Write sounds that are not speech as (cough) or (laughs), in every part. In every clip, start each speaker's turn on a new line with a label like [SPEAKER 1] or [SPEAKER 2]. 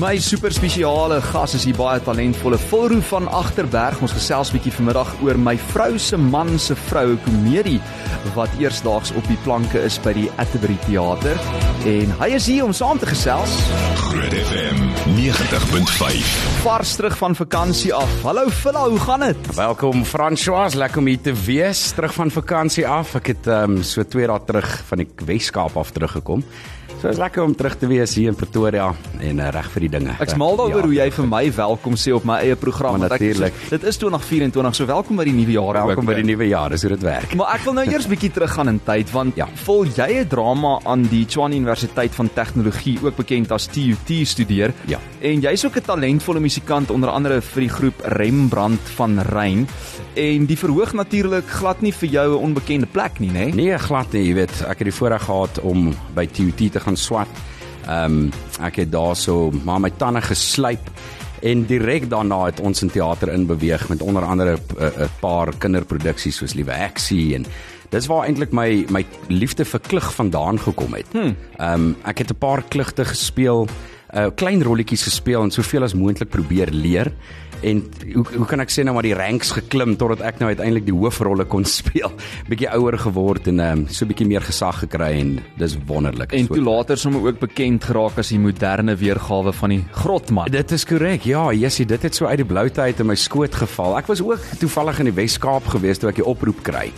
[SPEAKER 1] My super spesiale gas is die baie talentvolle Volroo van Agterberg. Ons gesels bietjie vanmiddag oor my vrou se man se vrou komedie wat eersdaags op die planke is by die Atterbury Theater en hy is hier om saam te gesels.
[SPEAKER 2] Groot FM 90.5.
[SPEAKER 1] Vars terug van vakansie af. Hallo Phila, hoe gaan dit?
[SPEAKER 3] Welkom François, lekker om hier te wees. Terug van vakansie af. Ek het ehm um, so 2 dae terug van die Weskaap af teruggekom. So is lekker om terug te wees hier in Pretoria en uh, reg vir die dinge.
[SPEAKER 1] Ek's mal daaroor ja. hoe jy vir my welkom sê op my eie program.
[SPEAKER 3] Maar natuurlik.
[SPEAKER 1] Dit is 2024, so welkom by die nuwe jaar.
[SPEAKER 3] Welkom by die nuwe jaar. Dis hoe dit werk.
[SPEAKER 1] Maar ek wil nou eers bietjie teruggaan in tyd want ja, vol jy 'n drama aan die Tshwane Universiteit van Tegnologie, ook bekend as TUT studeer.
[SPEAKER 3] Ja.
[SPEAKER 1] En jy's ook 'n talentvolle musikant onder andere vir die groep Rembrandt van Rein. En die verhoog natuurlik glad nie vir jou 'n onbekende plek nie, né?
[SPEAKER 3] Nee, glad nie, jy weet. Ek het die voorreg gehad om by TUT te gaan gaan swat. Ehm um, ek het daarso maar my tande geslyp en direk daarna het ons in teater in beweeg met onder andere 'n uh, paar kinderproduksies soos Liewe Eksie en dis waar eintlik my my liefde vir klug vandaan gekom het.
[SPEAKER 1] Hmm.
[SPEAKER 3] Ehm um, ek het 'n paar klugte gespeel, uh, klein rolletjies gespeel en soveel as moontlik probeer leer en hoe hoe kan ek sê nou maar die ranks geklim totdat ek nou uiteindelik die hoofrolle kon (laughs) speel. Bietjie ouer geword en ehm um, so bietjie meer gesag gekry en dis wonderlik.
[SPEAKER 1] En toe later sommer ook bekend geraak as die moderne weergawe van die Grotman.
[SPEAKER 3] Dit is korrek. Ja, Jessie, dit het so uit die bloute uit in my skoot geval. Ek was ook toevallig in die Wes-Kaap gewees toe ek die oproep kry.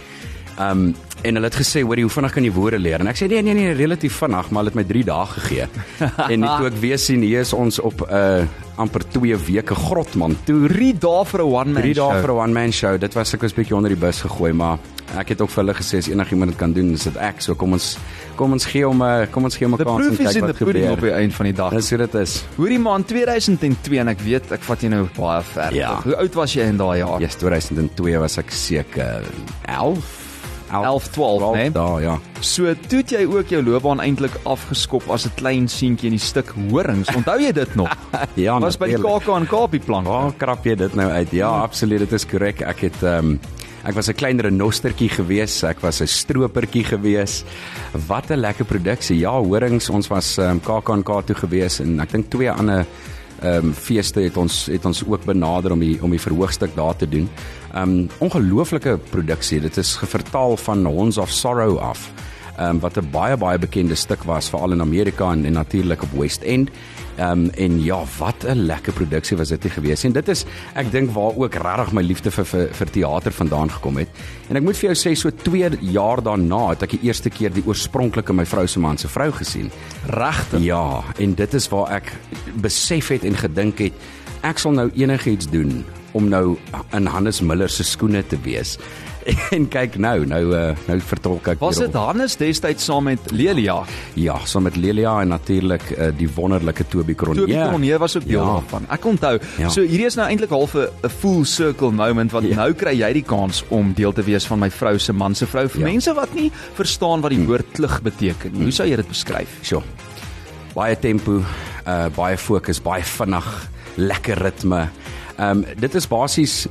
[SPEAKER 3] Ehm um, en hulle het gesê, "Hoor, hoe vinnig kan jy woorde leer?" En ek sê, "Nee, nee, nee, relatief vinnig, maar hulle het my 3 dae gegee." (laughs) en toe ek weer sien hier is ons op 'n uh, amper 2 weke grotman.
[SPEAKER 1] Toe 3 dae vir 'n one man
[SPEAKER 3] 3 dae vir 'n one man show. Dit was ek was bietjie onder die bus gegooi, maar ek het ook vir hulle gesê as enigiemand dit kan doen, is dit ek. So kom ons kom ons gee hom 'n uh, kom ons gee hom 'n kans
[SPEAKER 1] en kyk wat gebeur op die einde van die dag.
[SPEAKER 3] Dis hoe dit is.
[SPEAKER 1] Hoorie man, 2002 en ek weet ek vat jou nou baie ver.
[SPEAKER 3] Ja.
[SPEAKER 1] Hoe oud was jy in daai jaar?
[SPEAKER 3] Ja, yes, 2002 was ek seker 11
[SPEAKER 1] 11 12, né?
[SPEAKER 3] Daar, ja.
[SPEAKER 1] So toe het jy ook jou loopbaan eintlik afgeskop as 'n klein seentjie in die stuk horings. Onthou jy dit nog? (laughs)
[SPEAKER 3] ja,
[SPEAKER 1] was by die KAK en Kaapie plank.
[SPEAKER 3] Waar oh, krap jy dit nou uit? Ja, ja. absoluut, dit is korrek. Ek het ehm um, ek was 'n klein renostertjie gewees, ek was 'n stropertjie gewees. Wat 'n lekker produksie. Ja, horings, ons was ehm um, KAK en Kaap toe gewees en ek dink twee ander ehm um, feeste het ons het ons ook benader om die om die verhoogstuk daar te doen. Um, ongelooflike produksie. Dit is gevertaal van Horns of Sorrow af. Um, wat 'n baie baie bekende stuk was veral in Amerika en, en natuurlik op West End. Um, en ja, wat 'n lekker produksie was dit gewees. En dit is ek dink waar ook regtig my liefde vir, vir vir teater vandaan gekom het. En ek moet vir jou sê so 2 jaar daarna het ek die eerste keer die oorspronklike my vrou se man se vrou gesien.
[SPEAKER 1] Regtig?
[SPEAKER 3] Ja, en dit is waar ek besef het en gedink het ek sal nou enigiets doen om nou in Hannes Miller se skoene te wees. (laughs) En kyk nou, nou uh, nou vertolk ek.
[SPEAKER 1] Was dit Hannes destyds saam met Lelia?
[SPEAKER 3] Ja, saam met Lelia en natuurlik uh, die wonderlike Toby Cronje.
[SPEAKER 1] Toby Cronje was ook deel ja. daarvan. Ek onthou. Ja. So hierdie is nou eintlik half 'n full circle moment want ja. nou kry jy die kans om deel te wees van my vrou se man se vrou vir ja. mense wat nie verstaan wat die hm. woord klug beteken nie. Hoe sou jy dit beskryf?
[SPEAKER 3] Sjoe. Baie tempo, uh baie fokus, baie vinnig, lekker ritme. Ehm um, dit is basies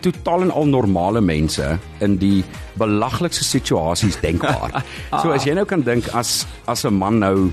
[SPEAKER 3] totaal en al normale mense in die belaglikste situasies denkbaar. (laughs) so as jy nou kan dink as as 'n man nou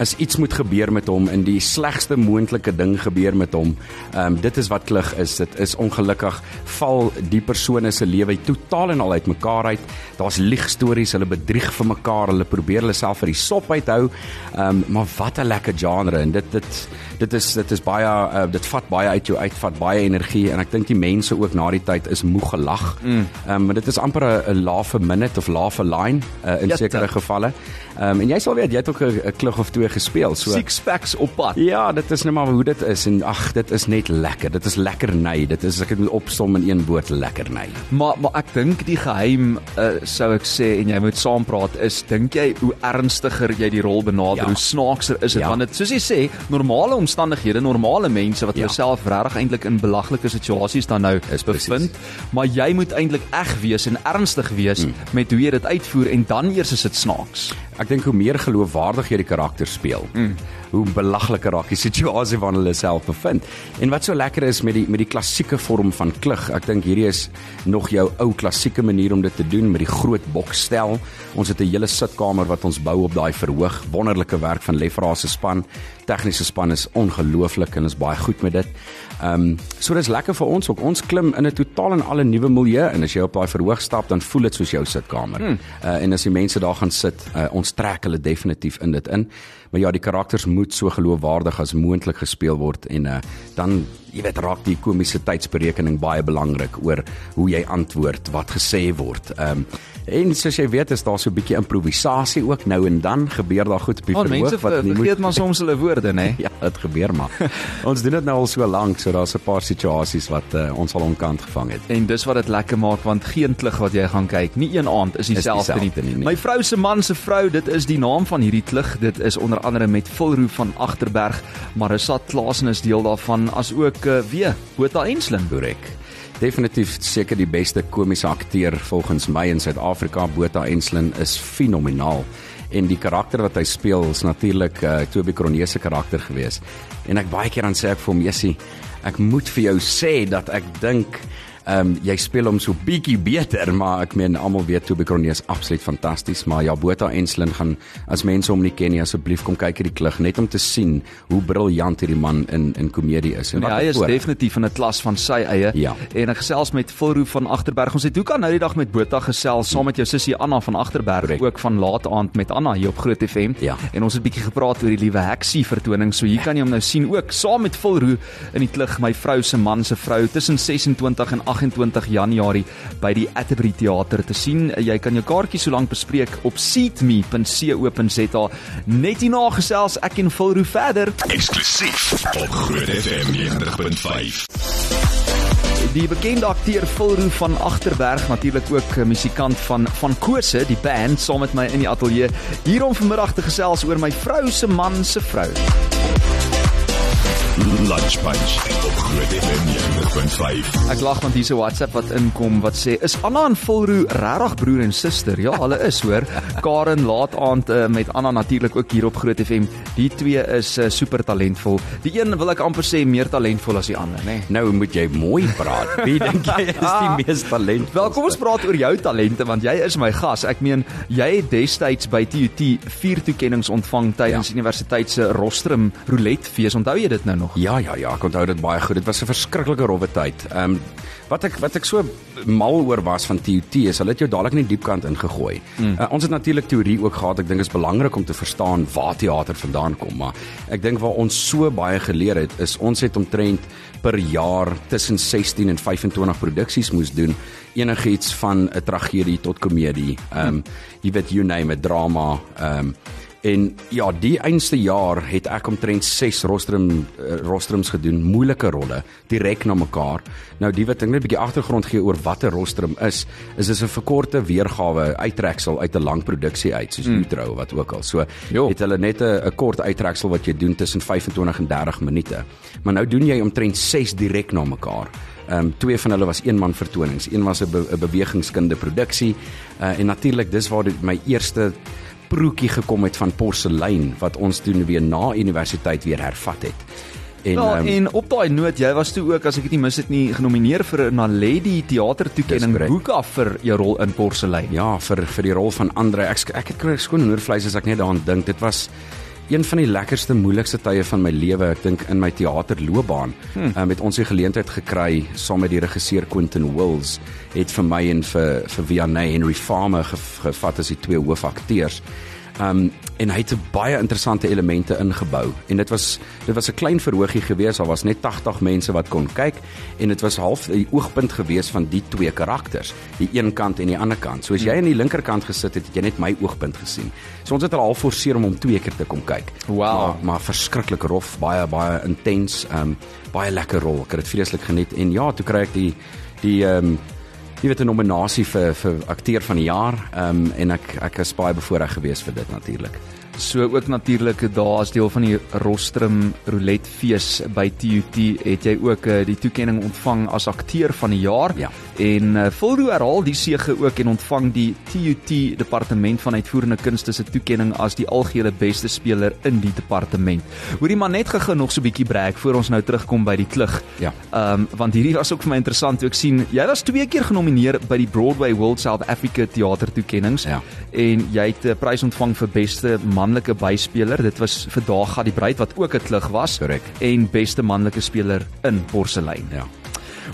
[SPEAKER 3] as iets moet gebeur met hom in die slegste moontlike ding gebeur met hom. Ehm um, dit is wat klug is. Dit is ongelukkig val die persone se lewe totaal en al uit mekaar uit. Daar's liegstories, hulle bedrieg vir mekaar, hulle probeer hulle self vir die sop uithou. Ehm um, maar wat 'n lekker genre en dit dit dit is dit is baie uh, dit vat baie uit jou uit, vat baie energie en ek dink die mense ook na die tyd is moeg gelag. Mm. Ehm mm. um, dit is amper 'n laugh a minute of laugh a line uh, in sekere gevalle. Ehm um, en jy sal weet jy het ook 'n klug of twee gespeel. So
[SPEAKER 1] six packs op pad.
[SPEAKER 3] Ja, dit is net maar hoe dit is en ag, dit is net lekker. Dit is lekker nei. Dit is ek het moet opsom in een woord lekker nei.
[SPEAKER 1] Maar maar ek dink die geheim uh, sou ek sê en jy moet saampraat is dink jy hoe ernstiger jy die rol benader, ja. hoe snaakser is dit ja. want dit soos jy sê, normale omstandighede, normale mense wat ja. jouself regtig eintlik in belaglike situasies dan nou is bevind, precies. maar jy moet eintlik eg wees en ernstig wees hmm. met hoe jy dit uitvoer en dan eers is dit snaaks.
[SPEAKER 3] Ek dink hoe meer geloofwaardig jy die karakter speel. Mm. Hoe belaglik raak die situasie waarin hulle self bevind. En wat so lekker is met die met die klassieke vorm van klug, ek dink hierdie is nog jou ou klassieke manier om dit te doen met die groot bokstel. Ons het 'n hele sitkamer wat ons bou op daai verhoog. Wonderlike werk van Lefra se span. Tegniese span is ongelooflik en is baie goed met dit. Ehm um, so dis lekker vir ons ook. Ons klim in 'n totaal en alle nuwe milieu en as jy op daai verhoog stap, dan voel dit soos jou sitkamer. Hmm. Uh, en as die mense daar gaan sit, uh, ons trek hulle definitief in dit in. Maar ja, die karakters moet so geloofwaardig as moontlik gespeel word en uh, dan jy weet raak die komiese tydsberekening baie belangrik oor hoe jy antwoord wat gesê word. Ehm um, En soos jy weet, is daar so 'n bietjie improvisasie ook nou en dan gebeur daar goed op die
[SPEAKER 1] oh, verhoog wat nie vergeet maar soms hulle woorde, nê? (laughs)
[SPEAKER 3] ja, dit gebeur maar. (laughs) ons doen dit nou al so lank, so daar's 'n paar situasies wat uh, ons al onkant gevang het.
[SPEAKER 1] En dis wat dit lekker maak want geen klug wat jy gaan kyk, nie een aand is dieselfde nie. nie, nie. My vrou se man se vrou, dit is die naam van hierdie klug. Dit is onder andere met Vilroo van Agterberg, Marissa Klaasen is deel daarvan as ook uh, weer Botha Enslin,
[SPEAKER 3] korrek definitief seker die beste komiese akteur volgens my in Suid-Afrika. Botha Enslin is fenomenaal en die karakter wat hy speel is natuurlik uh, Toby Cronje se karakter gewees. En ek baie keer dan sê ek vir hom, "Jessie, ek moet vir jou sê dat ek dink Ehm um, jy speel hom so bietjie beter, maar ek meen almal weet toe Bekronie is absoluut fantasties, maar ja Botha Enslin gaan as mense hom nie ken nie asseblief kom kyk hierdie klug net om te sien hoe briljant hierdie man in in komedie is.
[SPEAKER 1] En nee, hy is voor? definitief in 'n klas van sy eie.
[SPEAKER 3] Ja.
[SPEAKER 1] En ek gesels met Vilroo van Agterberg. Ons het hoe kan nou die dag met Botha gesels saam met jou sussie Anna van Agterberg Correct. ook van laat aand met Anna hier op Groot FM.
[SPEAKER 3] Ja.
[SPEAKER 1] En ons het bietjie gepraat oor die liewe Heksie vertoning. So hier kan jy hom nou sien ook saam met Vilroo in die klug my vrou se man se vrou tussen 26 en 28 Januarie by die Atterbury Theater te sien. Jy kan jou kaartjies so lank bespreek op seatme.co.za. Net hierna gesels ek en Phil Roo verder.
[SPEAKER 2] Eksklusief op Groot FM 90.5.
[SPEAKER 1] Die bekende akteur Phil Roo van Agterberg, natuurlik ook musikant van van Kose, die band saam met my in die ateljee hier om vanmiddag te gesels oor my vrou se man se vrou.
[SPEAKER 2] Lunch Punch op Groot FM 90.5.
[SPEAKER 1] Ek lag want hierse WhatsApp wat inkom wat sê is Anna en Volroo regtig broer en suster? Ja, hulle is hoor. (laughs) Karen laat aand uh, met Anna natuurlik ook hier op Groot FM. Die twee is uh, super talentvol. Die een wil ek amper sê meer talentvol as die ander, nê.
[SPEAKER 3] Nee. Nou moet jy mooi praat. Wie (laughs) dink jy is die mees talentvol?
[SPEAKER 1] Wel, kom ons praat oor jou talente want jy is my gas. Ek meen, jy het destyds by TUT vier toekenninge ontvang tydens ja. universiteit se rostrum roulette fees. Onthou jy dit nou nog?
[SPEAKER 3] Ja, ja, ja, ek onthou dit baie goed. Dit was 'n verskriklike rowwe tyd. Ehm um, wat ek wat ek so mal oor was van TUT is hulle het jou dadelik net diepkant ingegooi. Mm. Uh, ons het natuurlik teorie ook gehad. Ek dink dit is belangrik om te verstaan waar teater vandaan kom, maar ek dink waar ons so baie geleer het is ons het omtrent per jaar tussen 16 en 25 produksies moes doen enigiets van 'n tragedie tot komedie. Ehm um, mm. jy weet you name it drama ehm um, En ja, die einste jaar het ek omtrent 6 rostrum uh, rostrums gedoen, moeilike rolle, direk na mekaar. Nou die wat ek net 'n bietjie agtergrond gee oor wat 'n rostrum is, is dit 'n verkorte weergawe uittreksel uit 'n lang produksie uit, soos mm. Utro wat ook al. So jo. het hulle net 'n kort uittreksel wat jy doen tussen 25 en 30 minute. Maar nou doen jy omtrent 6 direk na mekaar. Ehm um, twee van hulle was eenman vertonings. Een was 'n be bewegingskunde produksie uh, en natuurlik dis waar dit my eerste proetjie gekom het van porselein wat ons doen weer na universiteit weer hervat het.
[SPEAKER 1] En ja, um, en op daai noot, jy was toe ook as ek dit nie mis het nie genomineer vir 'n Naledi teatertoekenning Hoeka vir jou rol in porselein.
[SPEAKER 3] Ja, vir vir die rol van Andre. Ek ek het kry skoon hoorvleis as ek net daaraan dink. Dit was een van die lekkerste moeilikste tye van my lewe, ek dink in my teaterloopbaan. Hmm. Um, met ons die geleentheid gekry saam met die regisseur Quentin Wills het vir my en vir vir Vianney Henry Farmer gevat as die twee hoofakteurs. Um en hy het baie interessante elemente ingebou. En dit was dit was 'n klein verhoogie gewees daar was net 80 mense wat kon kyk. En dit was half die oogpunt gewees van die twee karakters. Die een kant en die ander kant. So as jy aan die linkerkant gesit het het jy net my oogpunt gesien. So ons het al half forceer om hom twee keer te kom kyk.
[SPEAKER 1] Wow
[SPEAKER 3] maar, maar verskriklik rof. Baie baie intens. Um baie lekker rol. Ek het dit vreeslik geniet. En ja toe kry ek die die um jy weet 'n nominasie vir vir akteur van die jaar. Ehm um, en ek ek is baie bevoorreg geweest vir dit natuurlik.
[SPEAKER 1] So ook natuurlik daar as deel van die Rostrum Roulette fees by TUT het jy ook uh, die toekenning ontvang as akteur van die jaar.
[SPEAKER 3] Ja.
[SPEAKER 1] En uh, Fuldo herhaal die sege ook en ontvang die TUT Departement van Uitvoerende Kunste se toekenning as die algehele beste speler in die departement. Hoorie maar net gou nog so 'n bietjie breek voor ons nou terugkom by die klug.
[SPEAKER 3] Ja.
[SPEAKER 1] Ehm um, want hierdie was ook vir my interessant toe ek sien jy was twee keer genomineer by die Broadway World South Africa Theater toekennings
[SPEAKER 3] ja.
[SPEAKER 1] en jy het 'n prys ontvang vir beste manlike byspeler. Dit was vir Daag die Bruid wat ook 'n klug was.
[SPEAKER 3] Korrek.
[SPEAKER 1] En beste manlike speler in porselein.
[SPEAKER 3] Ja.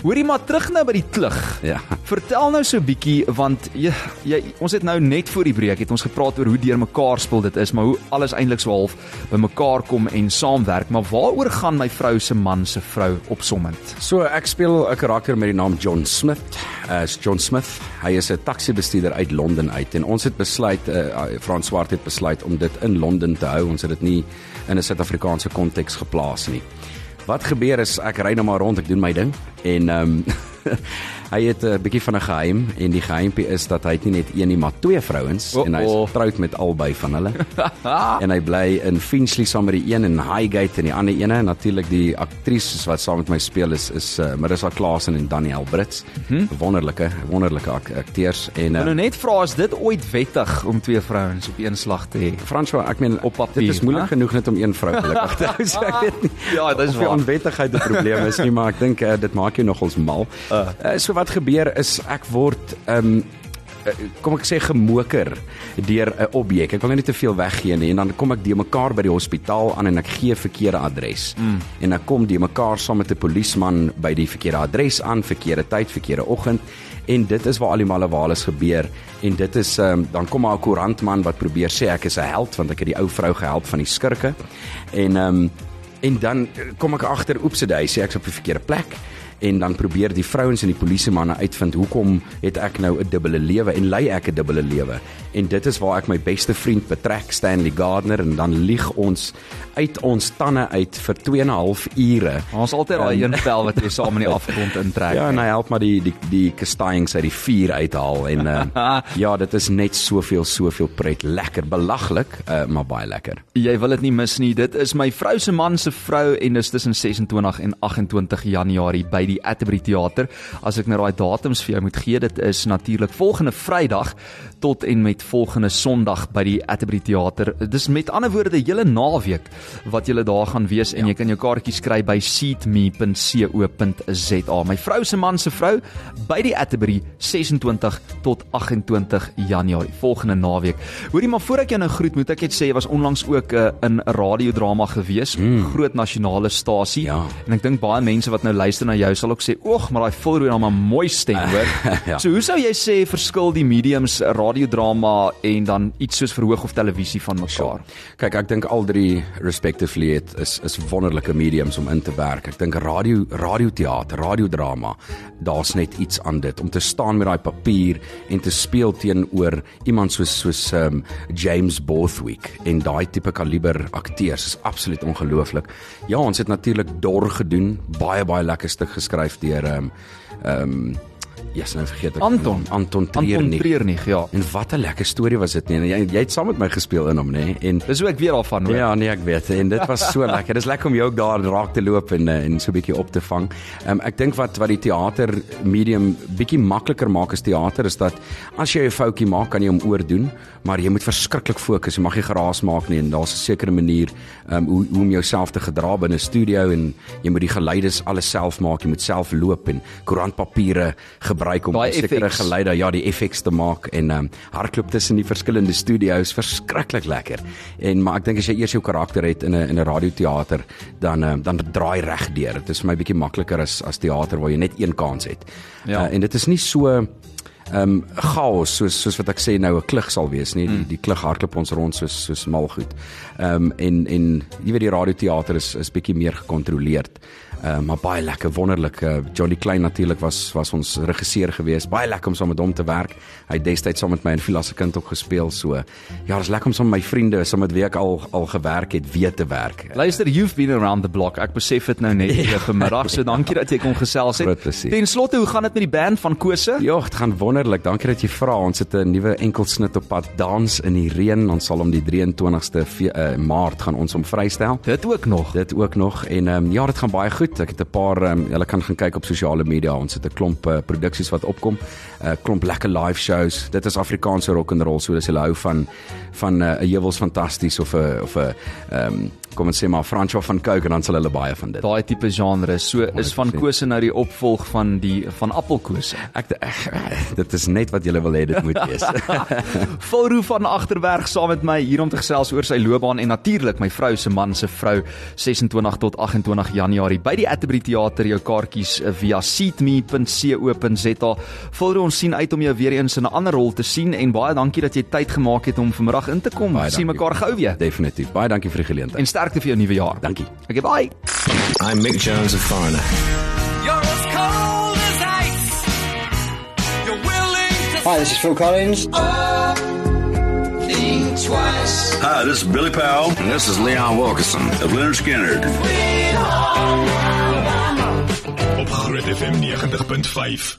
[SPEAKER 1] Hoorie maar terug nou by die klug.
[SPEAKER 3] Ja.
[SPEAKER 1] Vertel nou so 'n bietjie want jy, jy ons het nou net voor die breek het ons gepraat oor hoe deurmekaar speel dit is, maar hoe alles eintlik so half bymekaar kom en saamwerk. Maar waaroor gaan my vrou se man se vrou opsommend?
[SPEAKER 3] So ek speel 'n karakter met die naam John Smith. As uh, John Smith, hy is 'n taxi-bestuurder uit Londen uit en ons het besluit uh, Frans Swart het besluit om dit in Londen te hou. Ons het dit nie in 'n Suid-Afrikaanse konteks geplaas nie. Wat gebeur is ek ry nou maar rond, ek doen my ding en ehm um, (laughs) (laughs) hy het 'n bietjie van 'n geheim en die geheimpie is dat hy het nie net een nie maar twee vrouens oh, en hy is getroud met albei van hulle. (laughs) en hy bly in Finchley saam met die een en Highgate en die ander ene natuurlik die aktrises wat saam met my speel is is uh, Marissa Klasen en Danielle Brits. Hmm? Wonderlike wonderlike ak akteurs en
[SPEAKER 1] uh, nou net vra as dit ooit wettig om twee vrouens op een slag te hê.
[SPEAKER 3] François, ek meen op papier. Dit is moeilik ha? genoeg net om een vrou gelukkig te (laughs) hou. so ek weet nie.
[SPEAKER 1] Ja, dit is waar.
[SPEAKER 3] Onwettigheid 'n probleem is nie, maar ek dink uh, dit maak jou nogals mal. Uh. Uh, so wat gebeur is ek word um, kom ek sê gemoker deur 'n objek. Ek wil nie te veel weggee nie en dan kom ek die mekaar by die hospitaal aan en ek gee verkeerde adres. Mm. En dan kom die mekaar saam met 'n polisieman by die verkeerde adres aan, verkeerde tyd, verkeerde oggend en dit is waar al die malewales gebeur en dit is um, dan kom maar 'n koerantman wat probeer sê ek is 'n held want ek het die ou vrou gehelp van die skurke. En um, en dan kom ek agter oepsie, hy sê ek's op die verkeerde plek en dan probeer die vrouens en die polisie manne uitvind hoekom het ek nou 'n dubbele lewe en lei ek 'n dubbele lewe? En dit is waar ek my beste vriend betrek Stanley Gardner en dan lieg ons uit ons tande uit vir 2 en 'n half ure.
[SPEAKER 1] Ons altyd daai een vel wat jy saam in die afgrond intrek.
[SPEAKER 3] Ja en hy help maar die die die kastanjings uit die vuur uithaal en uh, (laughs) ja dit is net soveel soveel pret. Lekker belaglik uh, maar baie lekker.
[SPEAKER 1] Jy wil dit nie mis nie. Dit is my vrou se man se vrou en dis tussen 26 en 28 Januarie by die Atterbury Theater. As ek nou daai datums vir jou moet gee, dit is natuurlik volgende Vrydag tot en met volgende Sondag by die Atterbury Theater. Dis met ander woorde hele naweek wat jy daar gaan wees en ja. jy kan jou kaartjies kry by seatme.co.za. My vrou se man se vrou by die Atterbury 26 tot 28 Januarie volgende naweek. Hoorie maar voor ek jou nou groet, moet ek net sê jy was onlangs ook uh, in 'n radiodrama gewees, mm. groot nasionale stasie. Ja. En ek dink baie mense wat nou luister na jou sal ook sê, "Oeg, maar daai Fulrooi het 'n mooi stem, hoor." (laughs) ja. So hoe sou jy sê verskil die mediums radiodrama en dan iets soos verhoog of televisie van mekaar? Sure.
[SPEAKER 3] Kyk, ek dink al drie respectively het is is wonderlike mediums om in te werk. Ek dink radio radioteater, radiodrama, daar's net iets aan dit om te staan met daai papier en te speel teenoor iemand soos soos um, James Borthwick en daai tipe kaliber akteurs is absoluut ongelooflik. Ja, ons het natuurlik dor gedoen, baie baie lekker stuk geskryf deur ehm um, ehm um, Ja, yes, nou vergeet ek.
[SPEAKER 1] Anton,
[SPEAKER 3] Anton Treurnig.
[SPEAKER 1] Anton Treurnig, ja.
[SPEAKER 3] En wat 'n lekker storie was dit nie. Jy jy het saam met my gespeel in hom, nê? En
[SPEAKER 1] dis hoe ek weer daarvan hoor.
[SPEAKER 3] Ja, nee, ek weet. En dit was so lekker. Dis lekker om jou ook daar raak te loop en eh, en so 'n bietjie op te vang. Ehm um, ek dink wat wat die teater medium bietjie makliker maak as teater is dat as jy 'n foutjie maak, kan jy hom oordoen, maar jy moet verskriklik fokus. Jy mag nie geraas maak nie en daar's 'n sekere manier ehm um, hoe hoe om jouself te gedra binne 'n studio en jy moet die geluides alles self maak. Jy moet self loop en koerantpapiere gebruik om sekere geluide, ja, die effekte te maak en ehm um, hardloop tussen die verskillende studio's verskriklik lekker. En maar ek dink as jy eers jou karakter het in 'n in 'n radioteater, dan um, dan draai reg deur. Dit is vir my bietjie makliker as as teater waar jy net een kans het. Ja. Uh, en dit is nie so ehm um, chaos soos soos wat ek sê nou 'n klug sal wees nie. Die, mm. die klug hardloop ons rond soos soos mal goed. Ehm um, en en jy weet die radioteater is is bietjie meer gekontroleerd. Uh, maar baie lekker wonderlik. Uh, Johnny Klein natuurlik was was ons regisseur gewees. Baie lekker om saam met hom te werk. Hy het destyds saam met my in Villa se kind ook gespeel. So ja, dis lekker om saam met my vriende, saam met wie ek al al gewerk het, weer te werk.
[SPEAKER 1] Luister, you've been around the block. Ek besef dit nou net (laughs) hier vanmiddag. So dankie dat jy kom gesels het. Ten slotte, hoe gaan dit met die band van Kose?
[SPEAKER 3] Ja, dit gaan wonderlik wonderlik. Dankie dat jy vra. Ons het 'n nuwe enkelsnit op pad dans in die reën. Ons sal om die 23ste uh, Maart gaan ons hom vrystel.
[SPEAKER 1] Dit ook nog.
[SPEAKER 3] Dit ook nog en ehm um, ja, dit gaan baie goed. Ek het 'n paar ehm um, julle kan gaan kyk op sosiale media. Ons het 'n klomp uh, produksies wat opkom. 'n uh, Klomp lekker live shows. Dit is Afrikaanse rock and roll, so dis hulle hou van van 'n uh, Heuwels fantasties of 'n of 'n ehm um, kom ons sê maar Francois van Cooke en dan sal hulle baie van dit.
[SPEAKER 1] Daai tipe genre. So is van Kose nou die opvolg van die van Appelkose.
[SPEAKER 3] Ek dit is net wat jy wil hê dit moet wees. (laughs)
[SPEAKER 1] Volroo van agterwerk saam met my hier om te gesels oor sy loopbaan en natuurlik my vrou se man se vrou 26 tot 28 Januarie by die Atterbury Theater jou kaartjies eh, via seatme.co.za. Volroo ons sien uit om jou weer eens in 'n ander rol te sien en baie dankie dat jy tyd gemaak het om vanmiddag in te kom. Sien mekaar gou weer.
[SPEAKER 3] Definitief. Baie dankie vir die geleentheid.
[SPEAKER 1] En sterkte vir jou nuwe jaar.
[SPEAKER 3] Dankie.
[SPEAKER 1] Okay, bye.
[SPEAKER 2] I'm Mick Jones of Foreigner.
[SPEAKER 4] Hi, this is Phil Collins.
[SPEAKER 5] Hi, this is Billy Powell.
[SPEAKER 6] And this is Leon Wilkerson
[SPEAKER 5] of Leonard Skinner.
[SPEAKER 2] Op Groot FM 90.5.